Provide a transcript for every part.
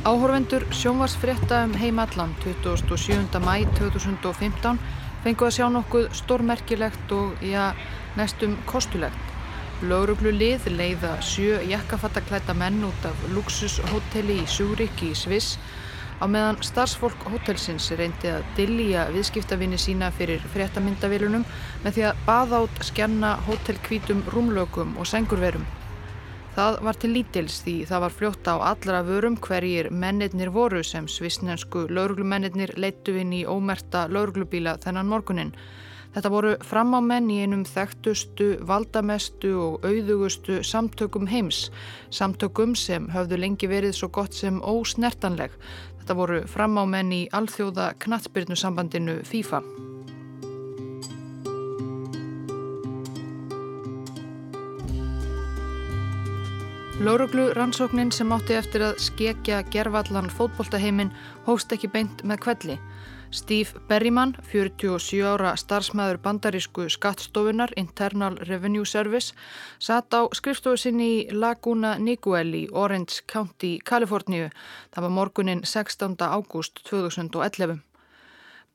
Áhorvendur sjónvarsfrétta um heimallan 27. mæ 2015 fengu að sjá nokkuð stórmerkilegt og já, næstum kostulegt. Lauruglu lið leiða sjö jakkafattaklæta menn út af luxushotelli í Sjúrik í Sviss á meðan starfsfólk hotelsins reyndi að dillja viðskiptavinni sína fyrir fréttamyndavilunum með því að baða át skjanna hotelkvítum rúmlökum og sengurverum. Það var til lítils því það var fljótt á allra vörum hverjir mennirnir voru sem svisnensku lauruglumennirnir leittu inn í ómerta lauruglubíla þennan morgunin. Þetta voru framámenn í einum þekktustu, valdamestu og auðugustu samtökum heims, samtökum sem höfðu lengi verið svo gott sem ósnertanleg. Þetta voru framámenn í alþjóða knatsbyrnusambandinu FIFA. Lóruglu rannsóknin sem átti eftir að skekja gervallan fótboltaheimin hóst ekki beint með kvelli. Steve Berryman, 47 ára starfsmæður bandarísku skattstofunar Internal Revenue Service, satt á skrifstofu sinni í Laguna Niguel í Orange County, Kaliforníu. Það var morgunin 16. ágúst 2011.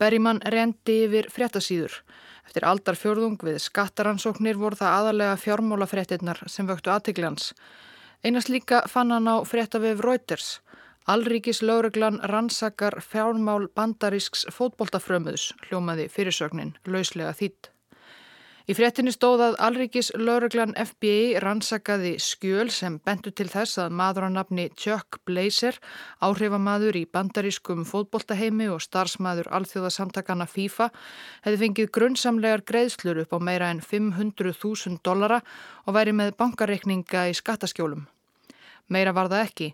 Berryman rendi yfir fréttasýður. Eftir aldar fjörðung við skattaransóknir voru það aðalega fjármálafréttinnar sem vöktu aðtiklans. Einast líka fann hann á fréttavef Reuters. Alríkis lauruglan rannsakar fjármál bandarísks fótboltafrömuðs, hljómaði fyrirsögnin, lauslega þýtt. Í fréttinni stóð að Alríkis lauruglan FBI rannsakaði skjöl sem bentu til þess að maður á nafni Chuck Blazer, áhrifamadur í bandarískum fótboltaheimi og starfsmaður alþjóðasamtakana FIFA, hefði fengið grunnsamlegar greiðslur upp á meira en 500.000 dollara og væri með bankareikninga í skattaskjólum. Meira var það ekki,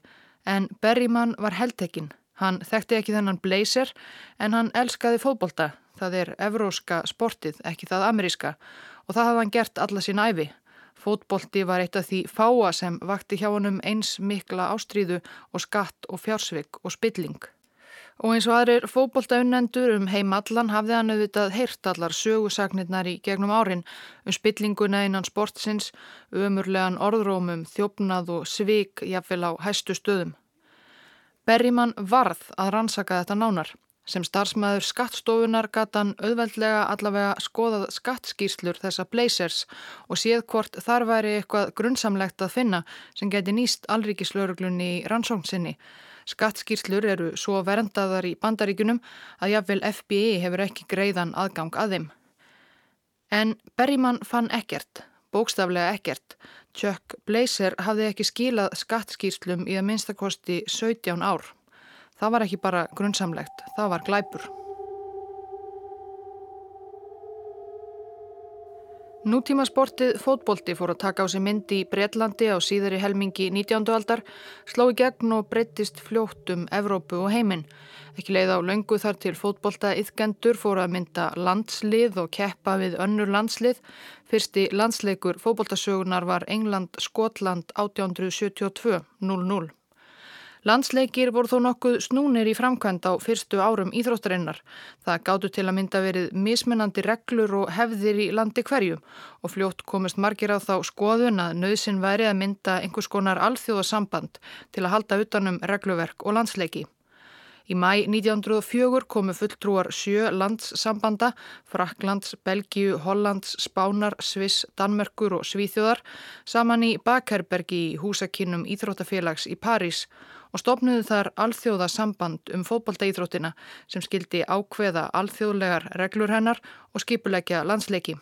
en Berryman var heldtekinn. Hann þekkti ekki þennan blazer en hann elskaði fótbolta, það er evróska sportið, ekki það ameríska og það hafði hann gert alla sín æfi. Fótbolti var eitt af því fáa sem vakti hjá hann um eins mikla ástríðu og skatt og fjársvig og spilling. Og eins og aðrir fókbóltaunnendur um heim allan hafði hann auðvitað heyrt allar sögusagnirnar í gegnum árin um spillinguna innan sportsins, umurlegan orðrómum, þjófnað og svik jafnvel á hæstu stöðum. Berrimann varð að rannsaka þetta nánar. Sem starfsmæður skattstofunar gata hann auðveldlega allavega skoðað skattskýrslur þessa blazers og séð hvort þar væri eitthvað grunnsamlegt að finna sem geti nýst alríkislauruglunni í rannsóknsinni Skattskýrslur eru svo verndaðar í bandaríkunum að jáfnvel FBI hefur ekki greiðan aðgang að þeim. En Berryman fann ekkert, bókstaflega ekkert. Chuck Blazer hafði ekki skilað skattskýrslum í að minnstakosti 17 ár. Það var ekki bara grunnsamlegt, það var glæpur. Nútíma sportið fótbolti fór að taka á sig myndi í Breitlandi á síðari helmingi 19. aldar, sló í gegn og breyttist fljótt um Evrópu og heiminn. Ekki leið á löngu þar til fótbolta yðgendur fór að mynda landslið og keppa við önnur landslið. Fyrsti landsleikur fótboltasögunar var England-Skotland 1872 0-0. Landsleikir voru þó nokkuð snúnir í framkvæmd á fyrstu árum íþróttarinnar. Það gáttu til að mynda verið mismunandi reglur og hefðir í landi hverju og fljótt komist margir á þá skoðun að nöðsin væri að mynda einhvers konar alþjóðasamband til að halda utanum regluverk og landsleiki. Í mæ 1904 komu fulltrúar sjö landssambanda, Fraklands, Belgiu, Hollands, Spánar, Sviss, Danmerkur og Svíþjóðar saman í Bakherbergi í húsakinnum Íþróttafélags í París og stopnuðu þar alþjóða samband um fótbaldaíþróttina sem skildi ákveða alþjóðlegar reglur hennar og skipulegja landsleiki.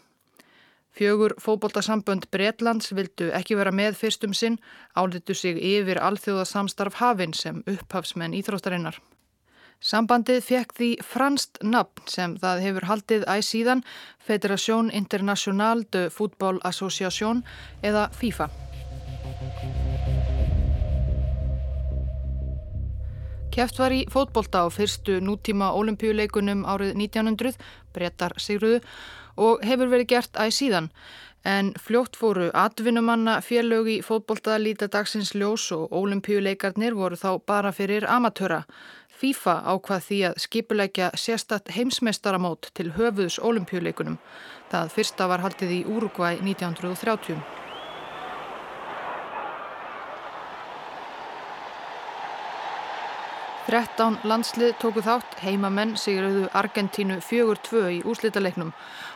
Fjögur fótbaldasambönd Breitlands vildu ekki vera með fyrstum sinn, álitu sig yfir alþjóða samstarf hafinn sem upphafsmenn íþróttarinnar. Sambandið fekk því franst nafn sem það hefur haldið æg síðan Federation International de Football Association eða FIFA. Kjæft var í fótbolta á fyrstu nútíma olimpíuleikunum árið 1900, brettar sigruðu og hefur verið gert æg síðan. En fljótt fóru atvinnumanna félög í fótbolta líta dagsins ljós og olimpíuleikarnir voru þá bara fyrir amatöra. FIFA ákvað því að skipuleikja sérstatt heimsmeistaramót til höfuðs olimpíuleikunum. Það fyrsta var haldið í Úrugvæ 1930. 13 landslið tóku þátt, heimamenn sigurðu Argentínu 4-2 í úslítaleiknum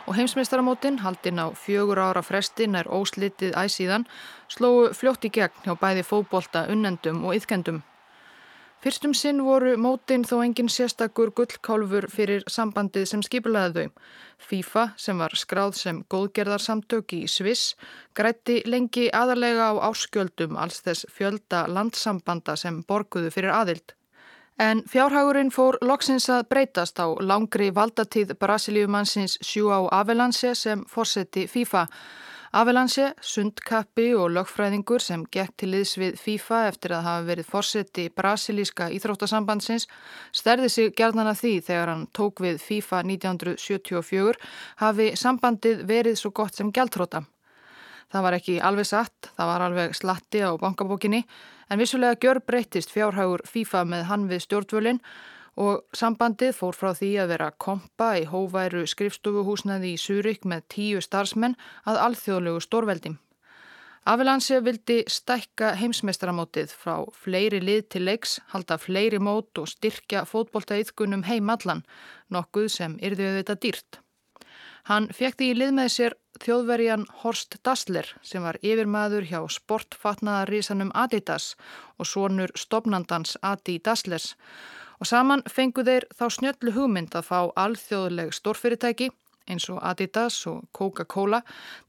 og heimsmeistaramótin haldinn á fjögur ára frestin er óslitið æsíðan slóu fljótt í gegn hjá bæði fókbólta, unnendum og yðkendum. Fyrstum sinn voru mótin þó engin sérstakur gullkálfur fyrir sambandið sem skipulaði þau. FIFA sem var skráð sem góðgerðarsamtök í Sviss grætti lengi aðalega á áskjöldum alls þess fjölda landsambanda sem borguðu fyrir aðild. En fjárhagurinn fór loksins að breytast á langri valdatíð Brasilíumannsins Sjú á Avelanse sem fórseti FIFA. Avelanse, sundkappi og lögfræðingur sem gekk til liðs við FIFA eftir að hafa verið fórseti brasilíska íþróttasambandsins stærði sig gerðan að því þegar hann tók við FIFA 1974 hafi sambandið verið svo gott sem gæltróta. Það var ekki alveg satt, það var alveg slatti á bankabókinni en vissulega gjör breyttist fjárhagur FIFA með hann við stjórnvölinn og sambandið fór frá því að vera kompa í hóværu skrifstofuhúsnaði í Súrik með tíu starfsmenn að alþjóðlegu stórveldi. Afilansi vildi stækka heimsmeistaramótið frá fleiri lið til leiks, halda fleiri mót og styrkja fótboltaíðkunum heimallan, nokkuð sem yrði auðvitað dýrt. Hann fekk því í lið með sér þjóðverjan Horst Dassler sem var yfirmaður hjá sportfatnaðarísanum Adidas og svonur stopnandans Adi Dasslers og saman fengu þeir þá snjöllu hugmynd að fá alþjóðleg stórfyrirtæki eins og Adidas og Coca-Cola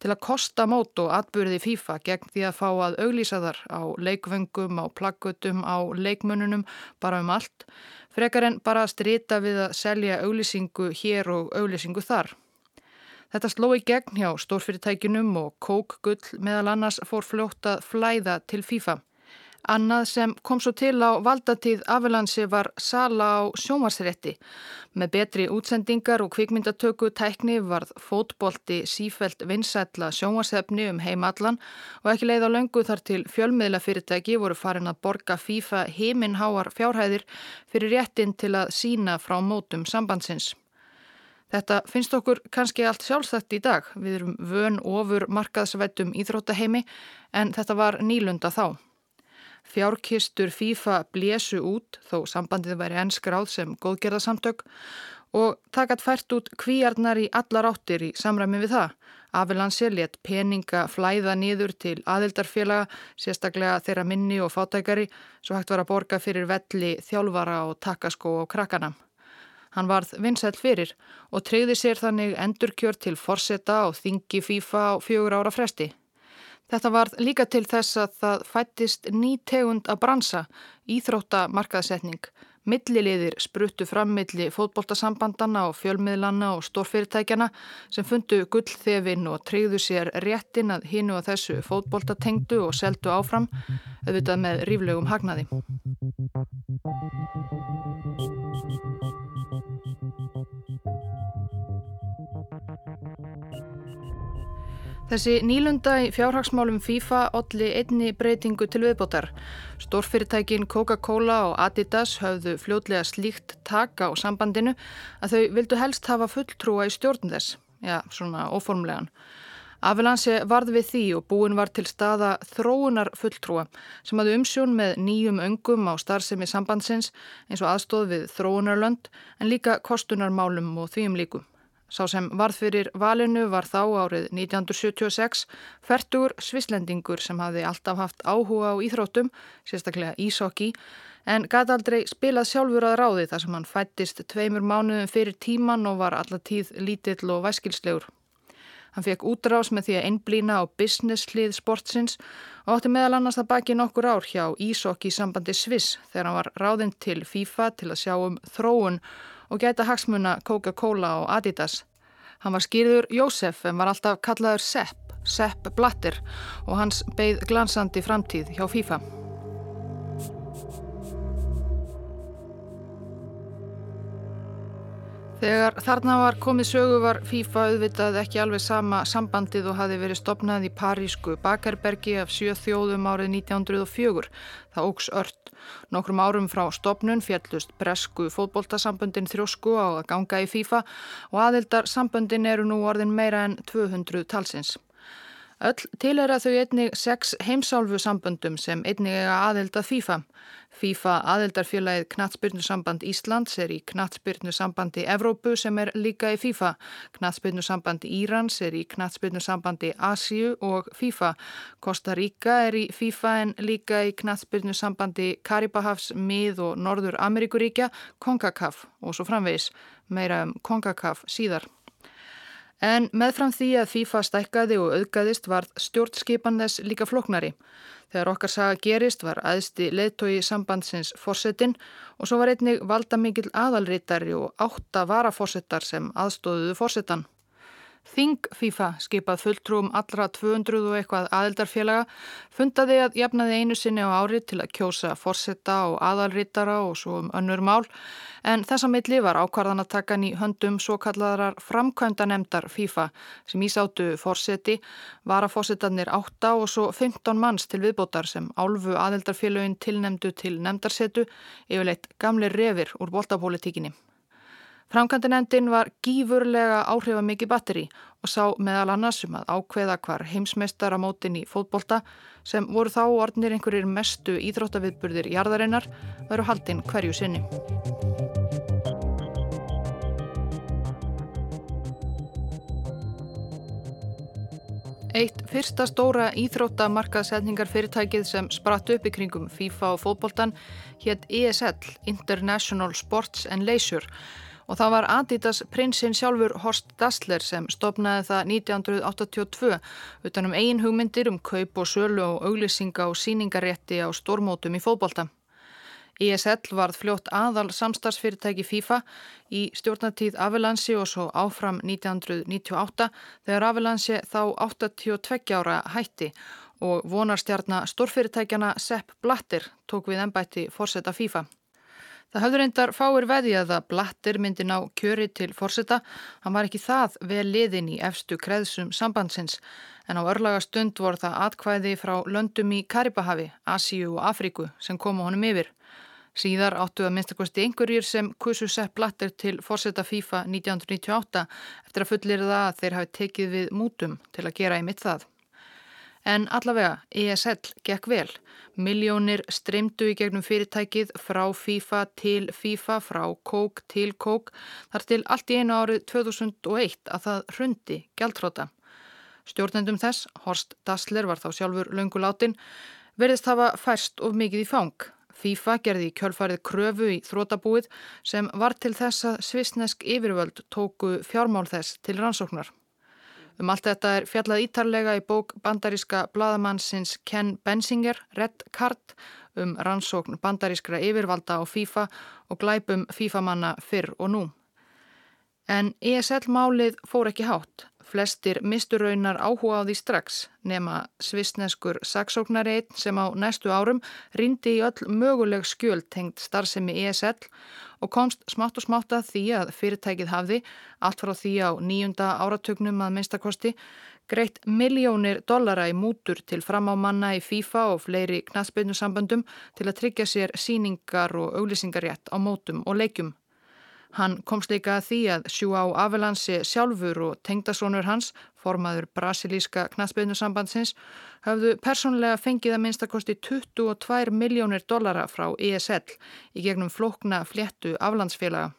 til að kosta mót og atbyrði FIFA gegn því að fá að auglýsa þar á leikvöngum, á plaggutum, á leikmönunum, bara um allt, frekar en bara að strita við að selja auglýsingu hér og auglýsingu þar. Þetta sló í gegn hjá stórfyrirtækinum og Kók Gull meðal annars fór fljótt að flæða til FIFA. Annað sem kom svo til á valdatíð Afilansi var sala á sjómarsrétti. Með betri útsendingar og kvikmyndatöku tækni varð fótbolti sífælt vinsætla sjómarsefni um heimallan og ekki leið á löngu þar til fjölmiðla fyrirtæki voru farin að borga FIFA heiminháar fjárhæðir fyrir réttin til að sína frá mótum sambandsins. Þetta finnst okkur kannski allt sjálfstætt í dag. Við erum vön ofur markaðsvættum íþróttaheimi en þetta var nýlunda þá. Fjárkistur FIFA blésu út þó sambandið væri ennskráð sem góðgerðarsamtök og takat fært út kvíarnar í allar áttir í samræmi við það. Afilansi let peninga flæða niður til aðildarfélaga, sérstaklega þeirra minni og fátækari, svo hægt var að borga fyrir velli, þjálfara og takaskó og krakkana. Hann varð vinsæl fyrir og treyði sér þannig endurkjör til forsetta og þingi FIFA á fjögur ára fresti. Þetta varð líka til þess að það fættist ný tegund að bransa, íþróttamarkaðsetning. Milliliðir spruttu fram milli fótboltasambandana og fjölmiðlana og stórfyrirtækjana sem fundu gullþefin og treyðu sér réttin að hinu að þessu fótboltatengdu og seldu áfram, auðvitað með ríflegum hagnaði. Þessi nýlunda í fjárhagsmálum FIFA olli einni breytingu til viðbótar. Stórfyrirtækin Coca-Cola og Adidas höfðu fljótlega slíkt taka á sambandinu að þau vildu helst hafa fulltrúa í stjórn þess. Já, svona óformlegan. Afilansi varð við því og búin var til staða þróunar fulltrúa sem hafði umsjón með nýjum öngum á starfsemi sambandsins eins og aðstóð við þróunarlönd en líka kostunarmálum og þvíum líkum. Sá sem varð fyrir valinu var þá árið 1976 færtur svislendingur sem hafði alltaf haft áhuga á íþróttum, sérstaklega ísokki, en gæti aldrei spilað sjálfur að ráði þar sem hann fættist tveimur mánuðum fyrir tíman og var allatíð lítill og væskilslegur. Hann fekk útrás með því að einblýna á business hlið sportsins og átti meðal annars það baki nokkur ár hjá ísokki sambandi Sviss þegar hann var ráðinn til FIFA til að sjá um þróun og gæta hagsmuna Coca-Cola og Adidas. Hann var skýrður Jósef en var alltaf kallaður Sepp, Sepp Blatter og hans beigð glansandi framtíð hjá FIFA. Þegar þarna var komið sögu var FIFA auðvitað ekki alveg sama sambandið og hafi verið stopnað í parísku Bakarbergi af sjö þjóðum árið 1904. Það ógs ört. Nokkrum árum frá stopnun fjallust bresku fótboltasambundin þrjósku á að ganga í FIFA og aðildar sambundin eru nú orðin meira en 200 talsins. Öll til er að þau einnig sex heimsálfu samböndum sem einnig aðeld að FIFA. FIFA aðeldarfélagið Knatsbyrnusamband Íslands er í Knatsbyrnusambandi Evrópu sem er líka í FIFA. Knatsbyrnusambandi Írans er í Knatsbyrnusambandi Asíu og FIFA. Costa Rica er í FIFA en líka í Knatsbyrnusambandi Karibahafs, Mið og Norður Ameríkuríkja, CONCACAF og svo framvegis. Meira um CONCACAF síðar. En meðfram því að FIFA stækkaði og auðgaðist var stjórnskipan þess líka floknari. Þegar okkar saga gerist var aðsti leðtói sambandsins fórsetin og svo var einnig valda mikil aðalritari og átta varaforsetar sem aðstóðuðu fórsetan. Þing FIFA skipað fulltrúum allra 200 og eitthvað aðeldarfélaga fundaði að jafnaði einu sinni á ári til að kjósa forsetta og aðalrittara og svo um önnur mál en þessa milli var ákvarðanatakkan í höndum svo kallarar framkvæmdanemdar FIFA sem ísáttu forseti, varaforsetarnir 8 og svo 15 manns til viðbótar sem álfu aðeldarfélagin tilnemdu til nemdarsetu yfirleitt gamle revir úr boltapolítikinni. Framkvæmdinendin var gífurlega áhrifamikið batteri og sá meðal annars um að ákveða hvar heimsmeistaramótin í fótbolta sem voru þá orðnir einhverjir mestu íþróttaviðburðir jarðarinnar veru haldinn hverju sinni. Eitt fyrsta stóra íþróttamarkaðsetningar fyrirtækið sem spratt upp í kringum FIFA og fótboltan hétt ESL, International Sports and Leisure og það var Adidas prinsinn sjálfur Horst Dassler sem stopnaði það 1982 utanum ein hugmyndir um kaup og sölu og auglýsinga og síningarétti á stórmótum í fótbolta. ISL varð fljótt aðal samstagsfyrirtæki FIFA í stjórnatíð Avalansi og svo áfram 1998 þegar Avalansi þá 82 ára hætti og vonarstjarnar stórfyrirtækjana Sepp Blatter tók við ennbætti fórseta FIFA. Það hafður reyndar fáir veði að það blattir myndi ná kjöri til fórseta. Hann var ekki það vel liðin í efstu kreðsum sambandsins en á örlaga stund voru það atkvæði frá löndum í Karibahavi, Asíu og Afríku sem komu honum yfir. Síðar áttu að minnstakosti einhverjir sem kusu sepp blattir til fórseta FIFA 1998 eftir að fullir það að þeir hafi tekið við mútum til að gera í mitt það. En allavega, ESL gekk vel. Miljónir streymdu í gegnum fyrirtækið frá FIFA til FIFA, frá kók til kók, þar til allt í einu árið 2001 að það hrundi gæltróta. Stjórnendum þess, Horst Dassler var þá sjálfur lönguláttinn, verðist hafa færst of mikið í fang. FIFA gerði kjölfarið kröfu í þrótabúið sem var til þess að svisnesk yfirvöld tóku fjármál þess til rannsóknar. Um allt þetta er fjallað ítarlega í bók bandaríska bladamannsins Ken Bensinger, Red Card, um rannsókn bandarískra yfirvalda á FIFA og glæpum FIFA-manna fyrr og nú. En ESL-málið fór ekki hátt. Flestir misturraunar áhuga á því strax nema svisneskur saksóknari einn sem á næstu árum rindi í öll möguleg skjöld tengt starfsemi ESL og komst smátt og smátt að því að fyrirtækið hafði, allt frá því á nýjunda áratögnum að minnstakosti, greitt miljónir dollara í mútur til framámanna í FIFA og fleiri knastbyrnusamböndum til að tryggja sér síningar og auglýsingarétt á mótum og leikjum. Hann komst líka að því að Sjúá Avelansi sjálfur og tengdasónur hans, formaður brasilíska knastbyrnusambandsins, hafðu persónlega fengið að minnstakosti 22 miljónir dollara frá ESL í gegnum flókna fléttu aflandsfélaga.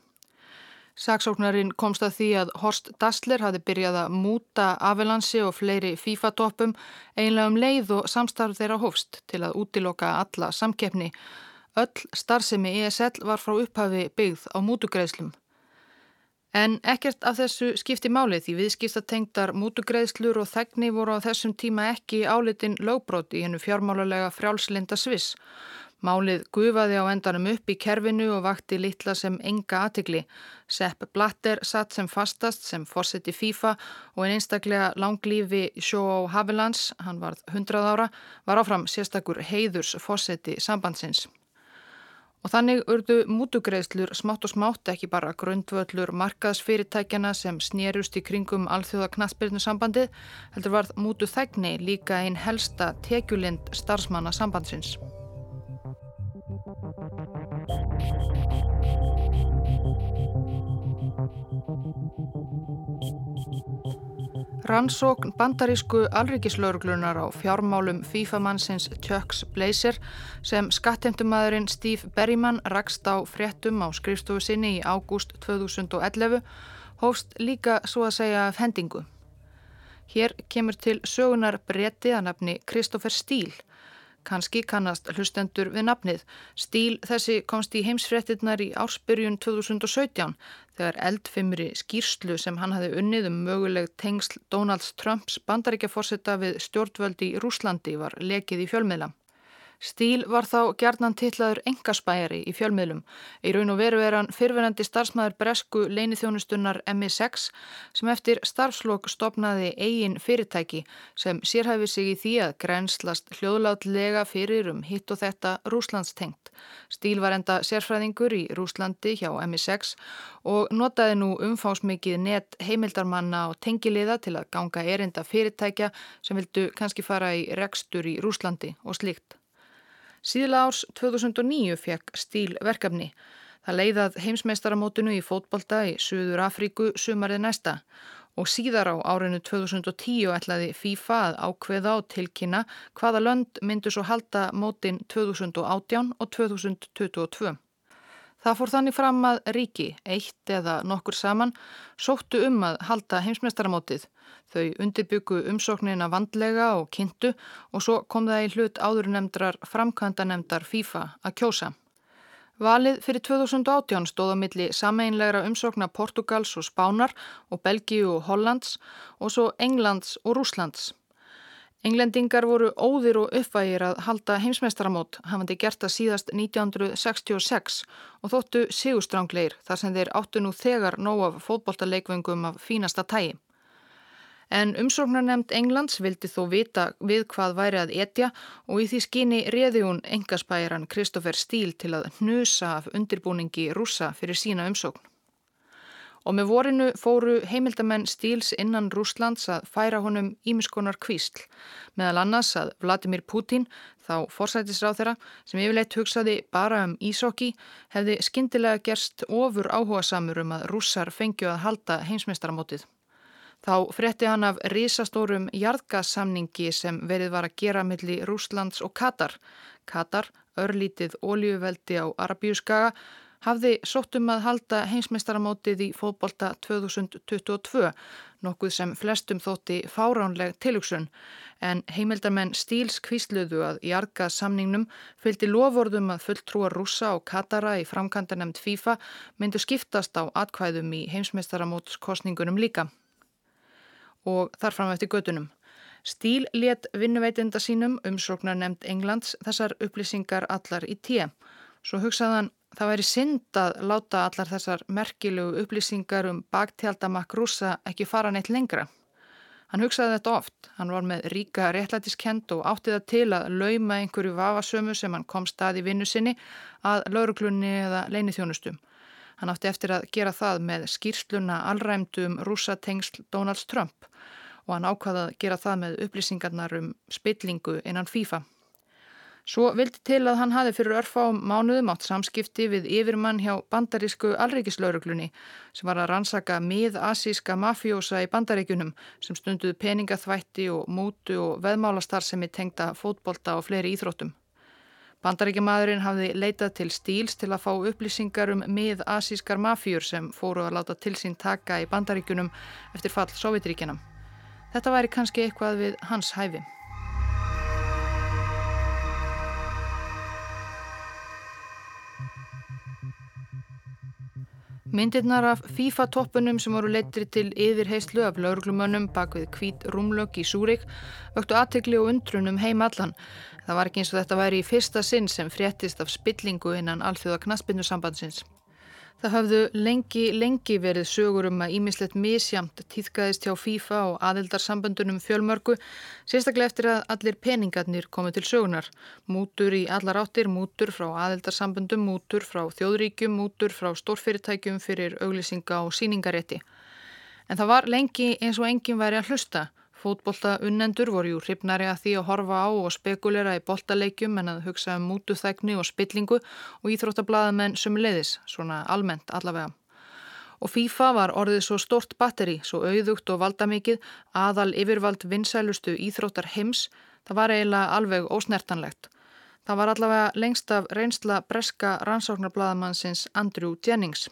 Saksóknarinn komst að því að Horst Dassler hafi byrjað að múta Avelansi og fleiri FIFA-toppum einlega um leið og samstarf þeirra hófst til að útiloka alla samkeppni Öll starfsemi ESL var frá upphafi byggð á mútugreðslum. En ekkert af þessu skipti máli því viðskiptatengdar mútugreðslur og þegni voru á þessum tíma ekki álitin lögbrót í hennu fjármálulega frjálslinda sviss. Málið gufaði á endanum upp í kerfinu og vakti litla sem enga aðtikli. Sepp Blatter satt sem fastast sem fórseti FIFA og en einstaklega langlífi Sjó Havilands, hann varð 100 ára, var áfram sérstakur heiðurs fórseti sambandsins. Og þannig urdu mútugreðslur smátt og smátt ekki bara grundvöllur markaðsfyrirtækjana sem snérust í kringum alþjóða knatsbyrnu sambandið, heldur varð mútu þegni líka einn helsta tekjulind starfsmanna sambandsins. Rannsókn bandarísku alrikislauruglunar á fjármálum FIFA-mannsins Chucks Blazer sem skattemtumadurinn Steve Berryman rakst á fréttum á skrifstofu sinni í ágúst 2011 hófst líka svo að segja hendingu. Hér kemur til sögunar bretti að nafni Christopher Steele Kanski kannast hlustendur við nafnið. Stíl þessi komst í heimsfrettinnar í ársbyrjun 2017 þegar eldfimri skýrslu sem hann hafi unnið um möguleg tengsl Donalds Trumps bandaríkjaforsetta við stjórnvöldi í Rúslandi var lekið í fjölmiðla. Stíl var þá gerðnan tillaður engaspæjari í fjölmiðlum. Í raun og veru er hann fyrfinandi starfsmæður bresku leinithjónustunnar MI6 sem eftir starfslokk stopnaði eigin fyrirtæki sem sérhæfi sig í því að grænslast hljóðlátlega fyrir um hitt og þetta Rúslandstengt. Stíl var enda sérfræðingur í Rúslandi hjá MI6 og notaði nú umfásmikið net heimildarmanna og tengiliða til að ganga erinda fyrirtækja sem vildu kannski fara í rekstur í Rúslandi og slíkt. Síðla árs 2009 fekk Stíl verkefni. Það leiðað heimsmeistaramótinu í fótbolta í Suður Afríku sumarið næsta og síðar á árinu 2010 ætlaði FIFA að ákveða og tilkynna hvaða lönd myndu svo halda mótin 2018 og 2022. Það fór þannig fram að ríki, eitt eða nokkur saman, sóttu um að halda heimsmeistaramótið Þau undirbyggu umsóknina vandlega og kynntu og svo kom það í hlut áðurnemdrar framkvæmdanemdar FIFA að kjósa. Valið fyrir 2018 stóða milli sameinlegra umsókna Portugals og Spánar og Belgíu og Hollands og svo Englands og Rúslands. Englendingar voru óðir og uppvægir að halda heimsmeistaramót hafandi gert það síðast 1966 og þóttu sigustrángleir þar sem þeir áttu nú þegar nóg af fótboltaleikvöngum af fínasta tægi. En umsóknarnemnd Englands vildi þó vita við hvað væri að etja og í því skyni reði hún engaspæran Kristoffer Stíl til að hnusa af undirbúningi rúsa fyrir sína umsókn. Og með vorinu fóru heimildamenn Stíls innan Rúslands að færa honum ímiskonar kvísl, meðal annars að Vladimir Putin, þá forsætisráð þeirra, sem yfirleitt hugsaði bara um ísokki, hefði skindilega gerst ofur áhuga samur um að rússar fengju að halda heimsmeistaramótið. Þá frétti hann af risastórum jarðgassamningi sem verið var að gera millir Rúslands og Katar. Katar, örlítið ólíuveldi á Arabíuskaga, hafði sóttum að halda heimsmeistaramótið í fótbolta 2022, nokkuð sem flestum þótti fáránleg tilugsun, en heimildarmenn Stíls kvísluðu að jarðgassamningnum fylgdi lofórðum að fulltrúar rúsa og Katara í framkantanemnd FIFA myndu skiptast á atkvæðum í heimsmeistaramótskostningunum líka og þarfram eftir gödunum. Stíl let vinnuveitenda sínum umsóknar nefnd Englands þessar upplýsingar allar í tíu. Svo hugsaðan það væri synd að láta allar þessar merkilegu upplýsingar um baktjaldamakk rúsa ekki fara neitt lengra. Hann hugsaði þetta oft. Hann var með ríka réttlætiskend og átti það til að lauma einhverju vafasömu sem hann kom stað í vinnu sinni að lauruglunni eða leinithjónustum. Hann átti eftir að gera það með skýrsluna allræmdum rúsatengsl Donalds Trump og hann ákvaða að gera það með upplýsingarnar um spillingu innan FIFA. Svo vildi til að hann hafi fyrir örfám mánuðum átt samskipti við yfirmann hjá bandarísku alreikislauruglunni sem var að rannsaka mið-asíska mafjósa í bandaríkunum sem stunduð peningaþvætti og mútu og veðmálastar sem er tengda fótbolta og fleiri íþróttum. Bandaríkjamadurinn hafði leitað til stíls til að fá upplýsingar um mið-asískar mafjur sem fóru að láta til sín taka í bandaríkunum eftir fall Sovjetríkjana. Þetta væri kannski eitthvað við hans hæfi. Myndirnar af FIFA-toppunum sem voru leitri til yfirheyslu af lauruglumönnum bak við kvít rúmlögg í Súrik vöktu aðtegli og undrunum heim allan. Það var ekki eins og þetta væri í fyrsta sinn sem fréttist af spillingu innan alþjóða knaspinnu sambandsins. Það hafðu lengi, lengi verið sögur um að ímislegt misjamt týðkaðist hjá FIFA og aðildarsamböndunum fjölmörgu, sérstaklega eftir að allir peningarnir komið til sögunar. Mútur í allar áttir, mútur frá aðildarsamböndum, mútur frá þjóðríkjum, mútur frá stórfyrirtækjum fyrir auglýsinga og síningarétti. En það var lengi eins og enginn væri að hlusta. Fótbolta unnendur voru jú hrifnari að því að horfa á og spekulera í boltaleikjum en að hugsa um mútuþækni og spillingu og íþróttablaðamenn sem leiðis, svona almennt allavega. Og FIFA var orðið svo stort batteri, svo auðugt og valdamikið, aðal yfirvald vinsælustu íþróttar heims, það var eiginlega alveg ósnertanlegt. Það var allavega lengst af reynsla breska rannsóknarbladamansins Andrew Jennings.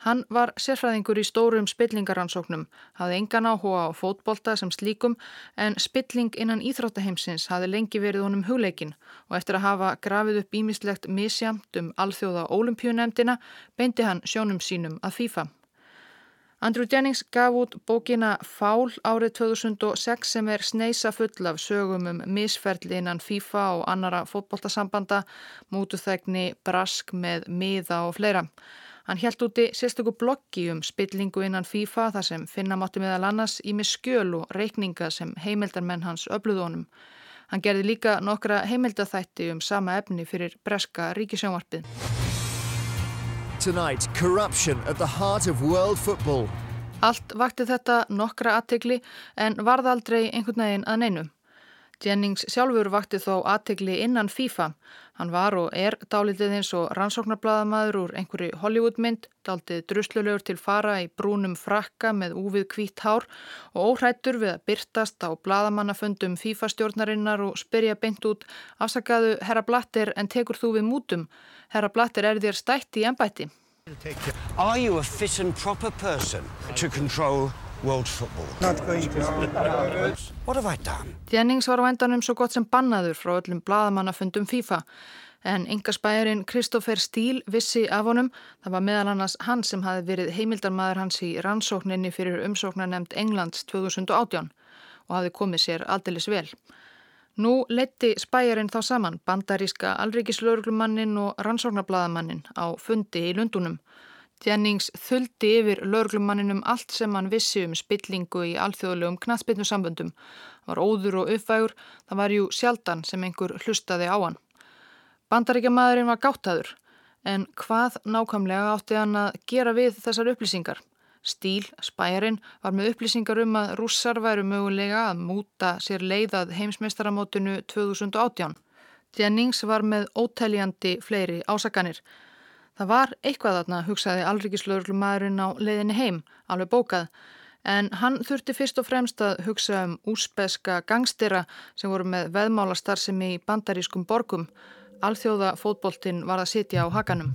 Hann var sérfræðingur í stórum spillingaransóknum, hafði engan áhuga á fótbolta sem slíkum en spilling innan íþróttaheimsins hafði lengi verið honum hugleikin og eftir að hafa grafið upp ímislegt misjamt um alþjóða ólimpíunemdina beindi hann sjónum sínum að FIFA. Andrew Jennings gaf út bókina Fál árið 2006 sem er sneisa full af sögum um misferðli innan FIFA og annara fótboltasambanda, mútuþegni, brask með miða og fleira. Hann helt úti sérstöku bloggi um spillingu innan FIFA þar sem finna mátti meðal annars í með skjöl og reikninga sem heimildarmenn hans öfluðónum. Hann gerði líka nokkra heimildathætti um sama efni fyrir breska ríkisjónvarpið. Tonight, corruption at the heart of world football. Allt vakti þetta nokkra aðtegli en varð aldrei einhvern veginn að neinum. Jennings sjálfur vakti þó aðtegli innan FIFA. Hann var og er dálitið eins og rannsóknarbladamaður úr einhverju Hollywoodmynd, dálitið druslulegur til fara í brúnum frakka með úvið kvítt hár og óhrættur við að byrtast á bladamannaföndum FIFA stjórnarinnar og spyrja beint út afsakaðu herra Blatter en tekur þú við mútum? Herra Blatter er þér stætt í ennbætti. Are you a world football. Not going to. What have I done? Jennings var á endanum svo gott sem bannaður frá öllum bladamannafundum FIFA en yngaspæðurinn Kristófer Stíl vissi af honum. Það var meðal annars hann sem hafi verið heimildarmadur hans í rannsókninni fyrir umsóknarnemnd Englands 2018 og hafi komið sér aldilis vel. Nú leti spæjarinn þá saman bandaríska alrikislauruglumannin og rannsóknarbladamennin á fundi í Lundunum. Jennings þuldi yfir laurglumanninum allt sem hann vissi um spillingu í alþjóðlegum knatsbytnu samböndum. Það var óður og uppvægur, það var jú sjaldan sem einhver hlustaði á hann. Bandaríkjamadurinn var gáttaður, en hvað nákvæmlega átti hann að gera við þessar upplýsingar? Stíl, spæjarinn, var með upplýsingar um að rússar væru mögulega að múta sér leiðað heimsmeistaramótinu 2018. Jennings var með ótæljandi fleiri ásakanir. Það var eitthvað þarna, hugsaði alrikiðslauglumæðurinn á leiðinni heim, alveg bókað, en hann þurfti fyrst og fremst að hugsa um úspeska gangstira sem voru með veðmálastarðsemi í bandarískum borgum. Alþjóða fótboltinn var að sitja á hakanum.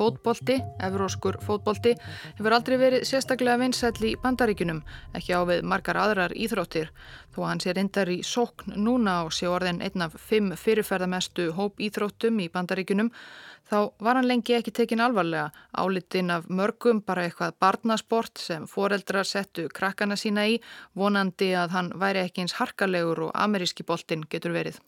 Fótbolti, evróskur fótbolti, hefur aldrei verið sérstaklega vinsætli í bandaríkunum, ekki á við margar aðrar íþróttir. Þó hann sé reyndar í sókn núna og sé orðin einn af fimm fyrirferðamestu hóp íþróttum í bandaríkunum, þá var hann lengi ekki tekin alvarlega, álitinn af mörgum bara eitthvað barnasport sem foreldrar settu krakkana sína í, vonandi að hann væri ekki eins harkalegur og ameríski boltinn getur verið.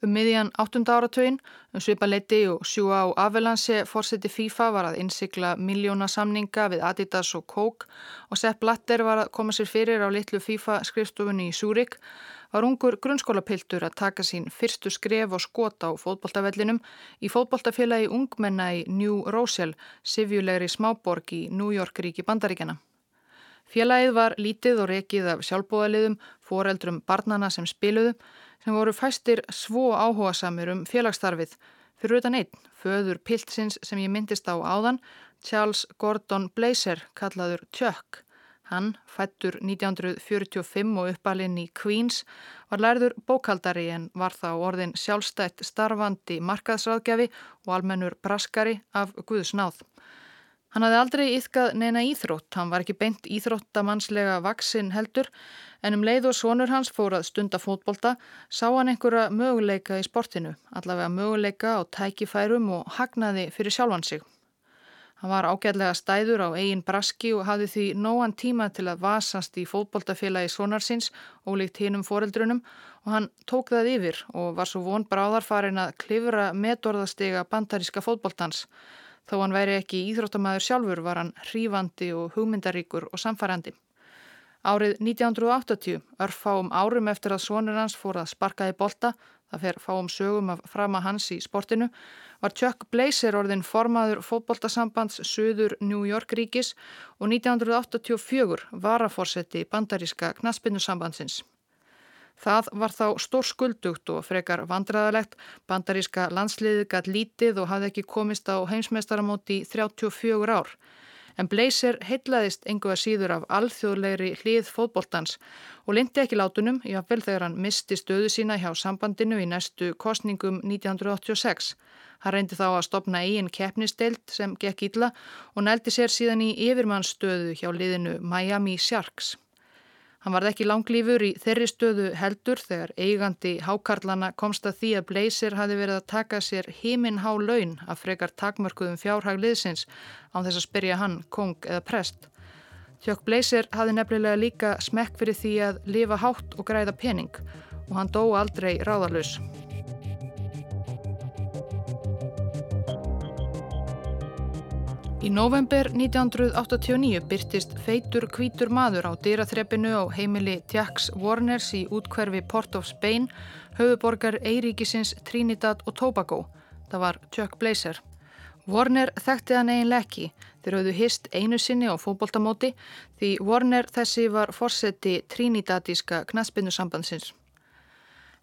Um miðjan 8. áratögin, um svipa leiti og sjúa á Avalanche fórseti FIFA var að innsikla miljóna samninga við Adidas og Coke og Sepp Blatter var að koma sér fyrir á litlu FIFA skrifstofunni í Súrik, var ungur grunnskólapiltur að taka sín fyrstu skref og skota á fótboltavellinum í fótboltafélagi ungmenna í New Rochelle, sivjulegri smáborg í New York ríki bandaríkjana. Félagið var lítið og rekið af sjálfbóðaliðum, foreldrum barnana sem spiluðu, sem voru fæstir svo áhuga samir um félagsstarfið. Fyrir utan einn, föður Piltsins sem ég myndist á áðan, Charles Gordon Blazer, kallaður Chuck. Hann, fættur 1945 og uppalinn í Queens, var lærður bókaldari en var þá orðin sjálfstætt starfandi markaðsraðgjafi og almennur braskari af Guðsnáð. Hann hafði aldrei yfkað neina íþrótt, hann var ekki beint íþróttamannslega vaksinn heldur, en um leið og sonur hans fór að stunda fótbolta sá hann einhverja möguleika í sportinu, allavega möguleika á tækifærum og hagnaði fyrir sjálfan sig. Hann var ágætlega stæður á eigin braski og hafði því nóan tíma til að vasast í fótboltafélagi sonarsins og líkt hinnum foreldrunum og hann tók það yfir og var svo von bráðarfarin að klifra metorðastega bandaríska fótboltans. Þó hann væri ekki íþróttamæður sjálfur var hann hrífandi og hugmyndaríkur og samfærandi. Árið 1980, örfáum árum eftir að sonur hans fór að sparka í bolta, það fer fáum sögum af frama hans í sportinu, var Chuck Blazer orðin formaður fótboltasambands Suður New York ríkis og 1984 varaforsetti bandaríska knaspinnusambandsins. Það var þá stór skuldugt og frekar vandraðalegt, bandaríska landsliðið gætt lítið og hafði ekki komist á heimsmeistaramóti í 34 ár. En Blazer heitlaðist engu að síður af alþjóðlegri hlið fótboltans og lindi ekki látunum, jáfnvel þegar hann misti stöðu sína hjá sambandinu í næstu kostningum 1986. Hann reyndi þá að stopna eigin keppnisteilt sem gekk ítla og nældi sér síðan í yfirmannstöðu hjá liðinu Miami Sharks. Hann varð ekki langlýfur í þeirri stöðu heldur þegar eigandi hákarlana komst að því að Blazer hafi verið að taka sér himinn há laun af frekar takmörkuðum fjárhagliðsins án þess að spyrja hann kong eða prest. Tjokk Blazer hafi nefnilega líka smekk fyrir því að lifa hátt og græða pening og hann dó aldrei ráðalus. Í november 1989 byrtist feitur kvítur maður á dýraþreppinu á heimili Jacks Warners í útkverfi Port of Spain, höfuborgar Eiríkisins Trinidad og Tobago. Það var Chuck Blazer. Warner þekkti hann eiginlega ekki þeir hafðu hist einu sinni á fókbóltamóti því Warner þessi var fórseti Trinidadíska knaspinnusambandsins.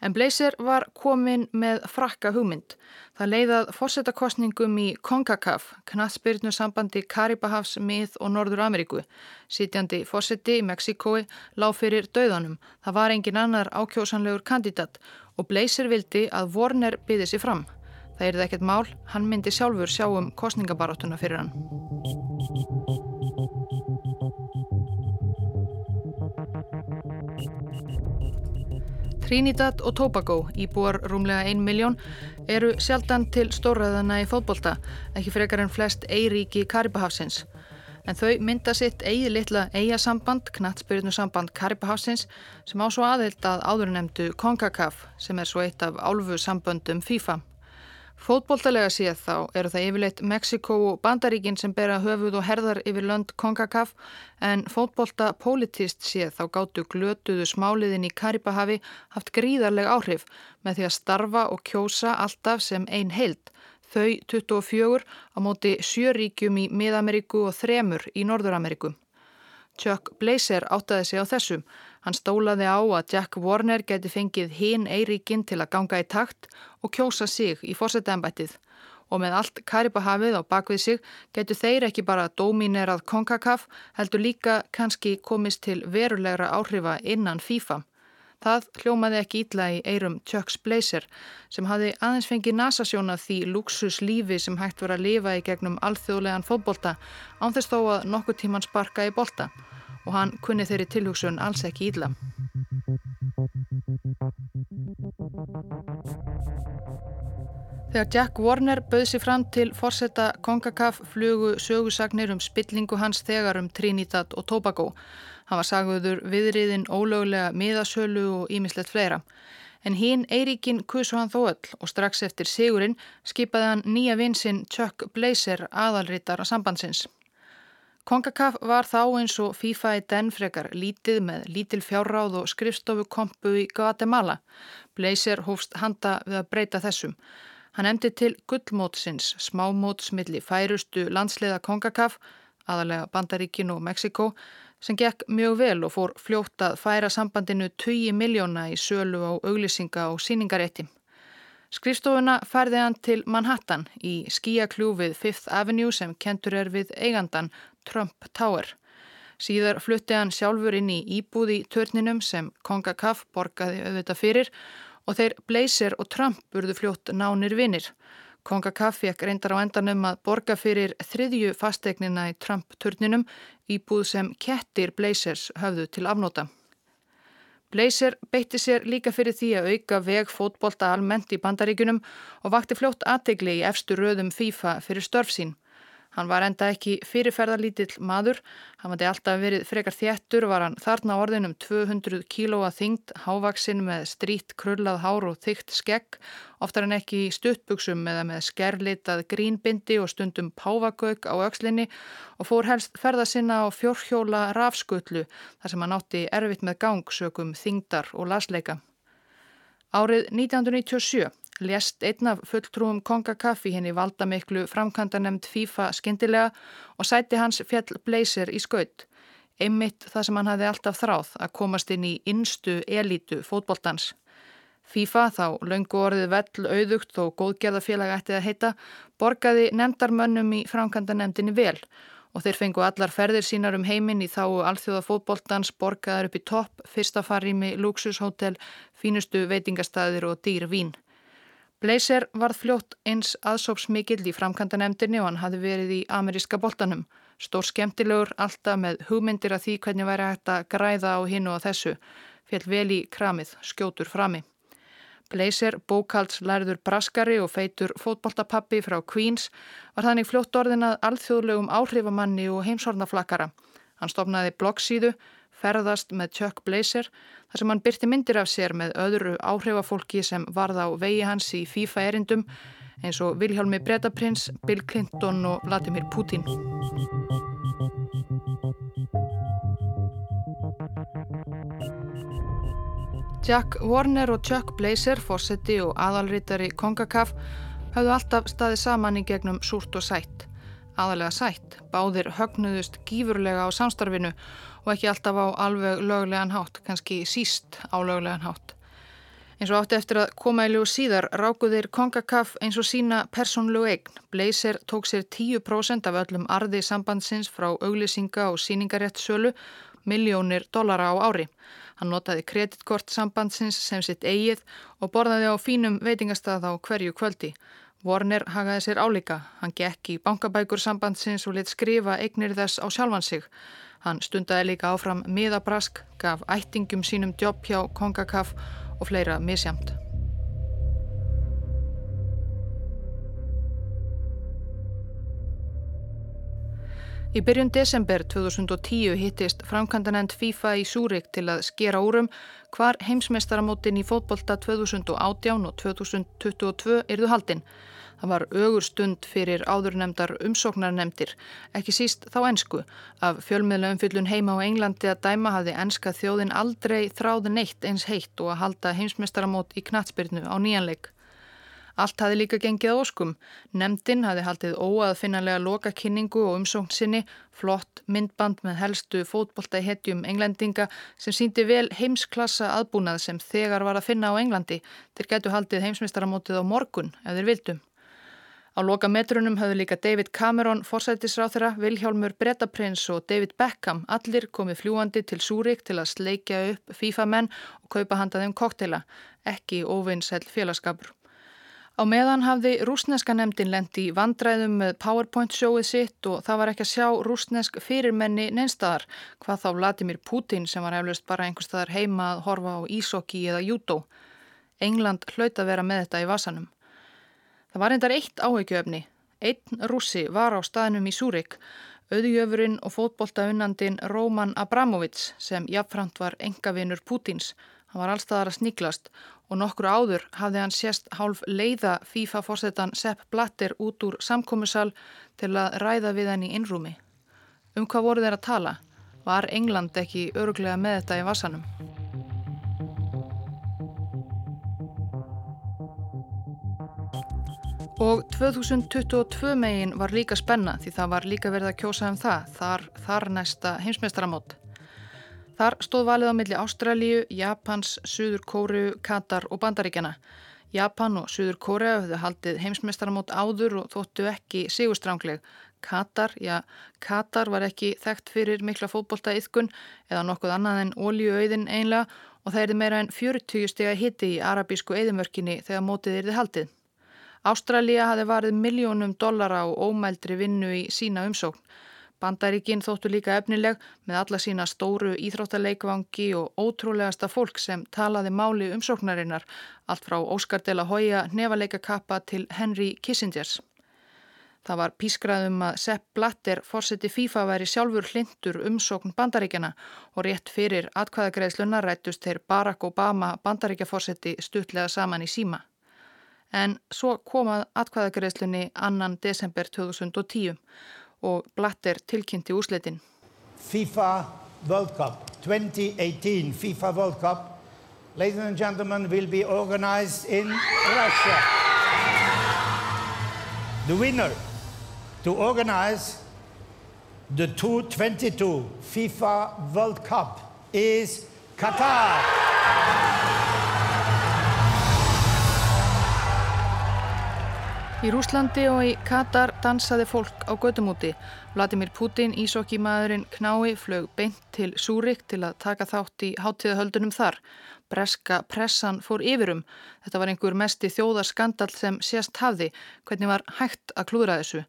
En Blazer var komin með frakka hugmynd. Það leiðað fórsetakostningum í CONCACAF, knatsbyrnu sambandi Karibahafs, Mið og Norður Ameríku. Sitjandi fórseti í Mexikói lág fyrir döðanum. Það var engin annar ákjósanlegur kandidat og Blazer vildi að Warner byði sér fram. Það er það ekkert mál, hann myndi sjálfur sjá um kostningabaráttuna fyrir hann. Trinidad og Tobago, íbúar rúmlega 1 miljón, eru sjaldan til stórræðana í fótbolta, ekki frekar en flest eiríki Karibahafsins. En þau mynda sitt eigi litla eigasamband, knattspyrinu samband Karibahafsins, sem á svo aðeilt að áðurnemdu CONCACAF, sem er svo eitt af álfu samböndum FIFA. Fótbóltalega séð þá eru það yfirleitt Mexiko og Bandaríkin sem bera höfuð og herðar yfir lönd Kongakaf en fótbólta politist séð þá gáttu glötuðu smáliðin í Karibahavi haft gríðarleg áhrif með því að starfa og kjósa alltaf sem ein heild. Þau 24 á móti sjöríkjum í Mið-Ameríku og þremur í Norður-Ameríku. Chuck Blazer áttaði sig á þessum. Hann stólaði á að Jack Warner geti fengið hinn Eiríkinn til að ganga í takt og kjósa sig í fórsetæmbættið. Og með allt Karibahafið á bakvið sig getur þeir ekki bara dominerað konkakaf heldur líka kannski komist til verulegra áhrifa innan FIFA. Það hljómaði ekki ítla í eirum Chucks Blazer sem hafi aðeins fengið nasasjóna því luxuslífi sem hægt var að lifa í gegnum alþjóðlegan fótbolta ánþess þó að nokkuð tíman sparka í bolta og hann kunni þeirri tilhugsun alls ekki íðla. Þegar Jack Warner bauð sér fram til forsetta Kongakaf flugu sögusagnir um spillingu hans þegar um Trinidad og Tobago. Hann var sagðuður viðriðin ólöglega miðasölu og ímislegt fleira. En hinn Eiríkin kusu hann þó öll og strax eftir sigurinn skipaði hann nýja vinsinn Chuck Blazer aðalrittar á sambandsins. Kongakaf var þá eins og FIFA í den frekar lítið með lítil fjárráð og skrifstofukompu í Guatemala. Blazer hófst handa við að breyta þessum. Hann emdi til gullmótsins, smámótsmilli færustu landsleiða Kongakaf, aðalega Bandaríkin og Mexiko, sem gekk mjög vel og fór fljótt að færa sambandinu 20 miljóna í sölu á auglýsinga og síningarétti. Skrifstofuna færði hann til Manhattan í skíakljúfið Fifth Avenue sem kentur er við eigandan Trump Tower. Síðar flutti hann sjálfur inn í íbúð í törninum sem Konga Kaff borgaði auðvitað fyrir og þeir Blazer og Trump burðu fljótt nánir vinnir. Konga Kaff fekk reyndar á endanum að borga fyrir þriðju fastegnina í Trump-törninum íbúð sem kettir Blazers höfðu til afnóta. Blazer beitti sér líka fyrir því að auka veg fótbolta almennt í bandaríkunum og vakti fljótt aðtegli í efstu röðum FIFA fyrir störf sín. Hann var enda ekki fyrirferðarlítill maður, hann vandi alltaf verið frekar þjættur, var hann þarna orðin um 200 kílóa þyngd, hávaksinn með strít, krullað hár og þygt skegg, oftar en ekki stuttbuksum eða með skerlitað grínbindi og stundum pávagauk á aukslinni og fór helst ferða sinna á fjórhjóla rafskullu þar sem hann átti erfitt með gangsökum, þyngdar og lasleika. Árið 1997 lést einn af fulltrúum Kongakaffi henni valdamiklu framkvæmdanemnd FIFA skindilega og sæti hans fjall Blazer í skaut. Einmitt það sem hann hafði alltaf þráð að komast inn í innstu elítu fótboltans. FIFA, þá laungu orðið vell auðugt og góðgerðafélag ættið að heita, borgaði nefndarmönnum í framkvæmda nefndinni vel og þeir fengu allar ferðir sínar um heiminn í þá alþjóða fótboltans borgaðar upp í topp, fyrsta farými, luxushótel, fínustu veitingastæðir og dýr vín. Blazer varð fljótt eins aðsópsmikill í framkantanemndinni og hann hafi verið í ameríska boltanum. Stór skemmtilegur, alltaf með hugmyndir að því hvernig væri hægt að græða á hinu og þessu. Fjell vel í kramið, skjótur frami. Blazer, bókaldslærður braskari og feitur fótboltapappi frá Queens var þannig fljótt orðin að alþjóðlegum áhrifamanni og heimsornaflakara. Hann stopnaði bloggsíðu ferðast með Chuck Blazer þar sem hann byrti myndir af sér með öðru áhrifafólki sem varð á vegi hans í FIFA erindum eins og Vilhjálmi Bretaprins, Bill Clinton og Vladimir Putin. Jack Warner og Chuck Blazer, fósetti og aðalrítari Kongakaf hafðu alltaf staðið saman í gegnum súrt og sætt. Aðalega sætt, báðir högnuðust gífurlega á samstarfinu og ekki alltaf á alveg löglegan hátt, kannski síst á löglegan hátt. Eins og átti eftir að koma í ljóð síðar rákuðir Kongakaf eins og sína persónlegu eign. Blazer tók sér 10% af öllum arði sambandsins frá auglýsinga og síningarétt sölu, miljónir dollara á ári. Hann notaði kreditkort sambandsins sem sitt eigið og borðaði á fínum veitingastað á hverju kvöldi. Warner hagaði sér álíka. Hann gekk í bankabækur sambandsins og lit skrifa eignir þess á sjálfan sig. Hann stundaði líka áfram miðabrask, gaf ættingum sínum jobb hjá Kongakaf og fleira misjamt. Í byrjun desember 2010 hittist framkantanend FIFA í Súrik til að skera úrum hvar heimsmeistaramótin í fótbolta 2018 og 2022 erðu haldinn. Það var ögur stund fyrir áðurnemdar umsóknarnemdir, ekki síst þá ensku. Af fjölmiðla umfyllun heima á Englandi að dæma hafði enska þjóðin aldrei þráði neitt eins heitt og að halda heimsmestaramót í knatsbyrnu á nýjanleik. Allt hafi líka gengið óskum. Nemdin hafi haldið óaðfinnanlega loka kynningu og umsókn sinni, flott myndband með helstu fótbolta í hetjum englendinga sem síndi vel heimsklassa aðbúnað sem þegar var að finna á Englandi. Þeir getu haldið heimsmeistaramótið á morgun ef þeir vildum. Á loka metrunum höfðu líka David Cameron, forsættisráþurra, Vilhjálmur Bretaprins og David Beckham allir komið fljúandi til Súrik til að sleikja upp FIFA-menn og kaupa handaðum kokteila, ekki óvinnsell félagskapur. Á meðan hafði rúsneska nefndin lendi í vandræðum með PowerPoint-sjóið sitt og það var ekki að sjá rúsnesk fyrirmenni neinstadar, hvað þá Vladimir Putin sem var eflaust bara einhverstaðar heima að horfa á ísokki eða jútó. England hlaut að vera með þetta í vasanum. Það var endar eitt áhegjöfni. Einn rússi var á staðnum í Súrik, auðjöfurinn og fótboltaunnandin Róman Abramovits sem jafnframt var engavinur Pútins. Hann var allstaðar að sníklast og nokkru áður hafði hann sérst hálf leiða FIFA-fórsetan Sepp Blatter út úr samkómusal til að ræða við henni innrúmi. Um hvað voru þeir að tala? Var England ekki öruglega með þetta í vassanum? Og 2022 megin var líka spenna því það var líka verið að kjósa um það, þar, þar næsta heimsmeistaramót. Þar stóð valið á milli Ástralíu, Japans, Suður Kóru, Katar og Bandaríkjana. Japan og Suður Kóru höfðu haldið heimsmeistaramót áður og þóttu ekki sigurstrángleg. Katar, já, Katar var ekki þekkt fyrir mikla fótbolta yðkun eða nokkuð annað en ólíuauðin einlega og það erði meira en 40 steg að hitti í arabísku eðimörkinni þegar mótið erði haldið. Ástralja hafi varið miljónum dollara á ómældri vinnu í sína umsókn. Bandaríkinn þóttu líka efnileg með alla sína stóru íþróttaleikvangi og ótrúlegasta fólk sem talaði máli umsóknarinnar, allt frá Óskar de la Hoya nefaleikakappa til Henry Kissingers. Það var pískraðum að Sepp Blatter fórseti FIFA væri sjálfur hlindur umsókn bandaríkjana og rétt fyrir atkvæðagreðsluna rættust þeir Barack Obama bandaríkjafórseti stutlega saman í síma en svo komað atkvæðagreðslunni annan desember 2010 og Blatter tilkynnti úsleitin. FIFA World Cup 2018 FIFA World Cup ladies and gentlemen will be organized in Russia. The winner to organize The 2022 FIFA World Cup is Qatar. Í Rúslandi og í Katar dansaði fólk á gödumúti. Vladimir Putin, ísokkimaðurinn Knái, flög beint til Súrik til að taka þátt í hátíðahöldunum þar. Breska pressan fór yfirum. Þetta var einhver mesti þjóðarskandal sem sést hafði. Hvernig var hægt að klúðra þessu?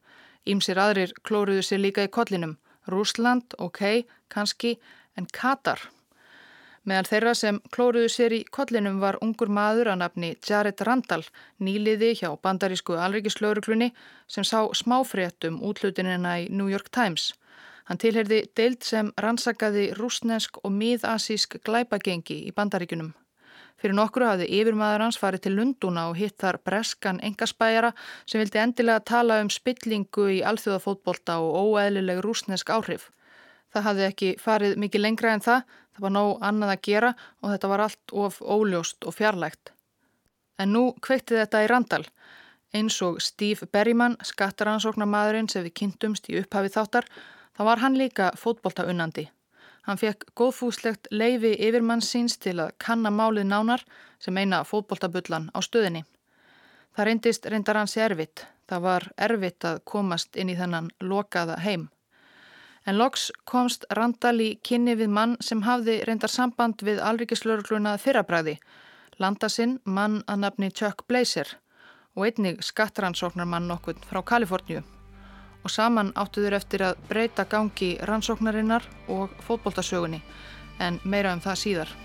Ímsir aðrir klóruðu sér líka í kollinum. Rúsland, ok, kannski, en Katar... Meðal þeirra sem klóruðu sér í kollinum var ungur maður að nafni Jared Randall, nýliði hjá bandarísku alrikislauruglunni sem sá smáfréttum útlutinina í New York Times. Hann tilherði deild sem rannsakaði rúsnesk og miðasísk glæpagengi í bandaríkunum. Fyrir nokkru hafði yfirmaður hans farið til Lunduna og hitt þar breskan engaspæjara sem vildi endilega tala um spillingu í alþjóðafótbolta og óeðlileg rúsnesk áhrif. Það hafði ekki farið mikið lengra en það, það var nóg annað að gera og þetta var allt of óljóst og fjarlægt. En nú kveitti þetta í randal. Eins og Steve Berryman, skattaransóknarmadurinn sem við kynntumst í upphafi þáttar, þá var hann líka fótboltaunnandi. Hann fekk góðfúslegt leifi yfirmann síns til að kanna málið nánar sem eina fótboltabullan á stöðinni. Það reyndist reyndar hans erfitt. Það var erfitt að komast inn í þennan lokaða heim. En loks komst Randall í kynni við mann sem hafði reyndar samband við alrikislaurugluna fyrrabræði, landasinn mann að nafni Chuck Blazer og einnig skattrannsóknarmann nokkur frá Kaliforníu. Og saman áttuður eftir að breyta gangi rannsóknarinnar og fótboltasögunni, en meira um það síðar.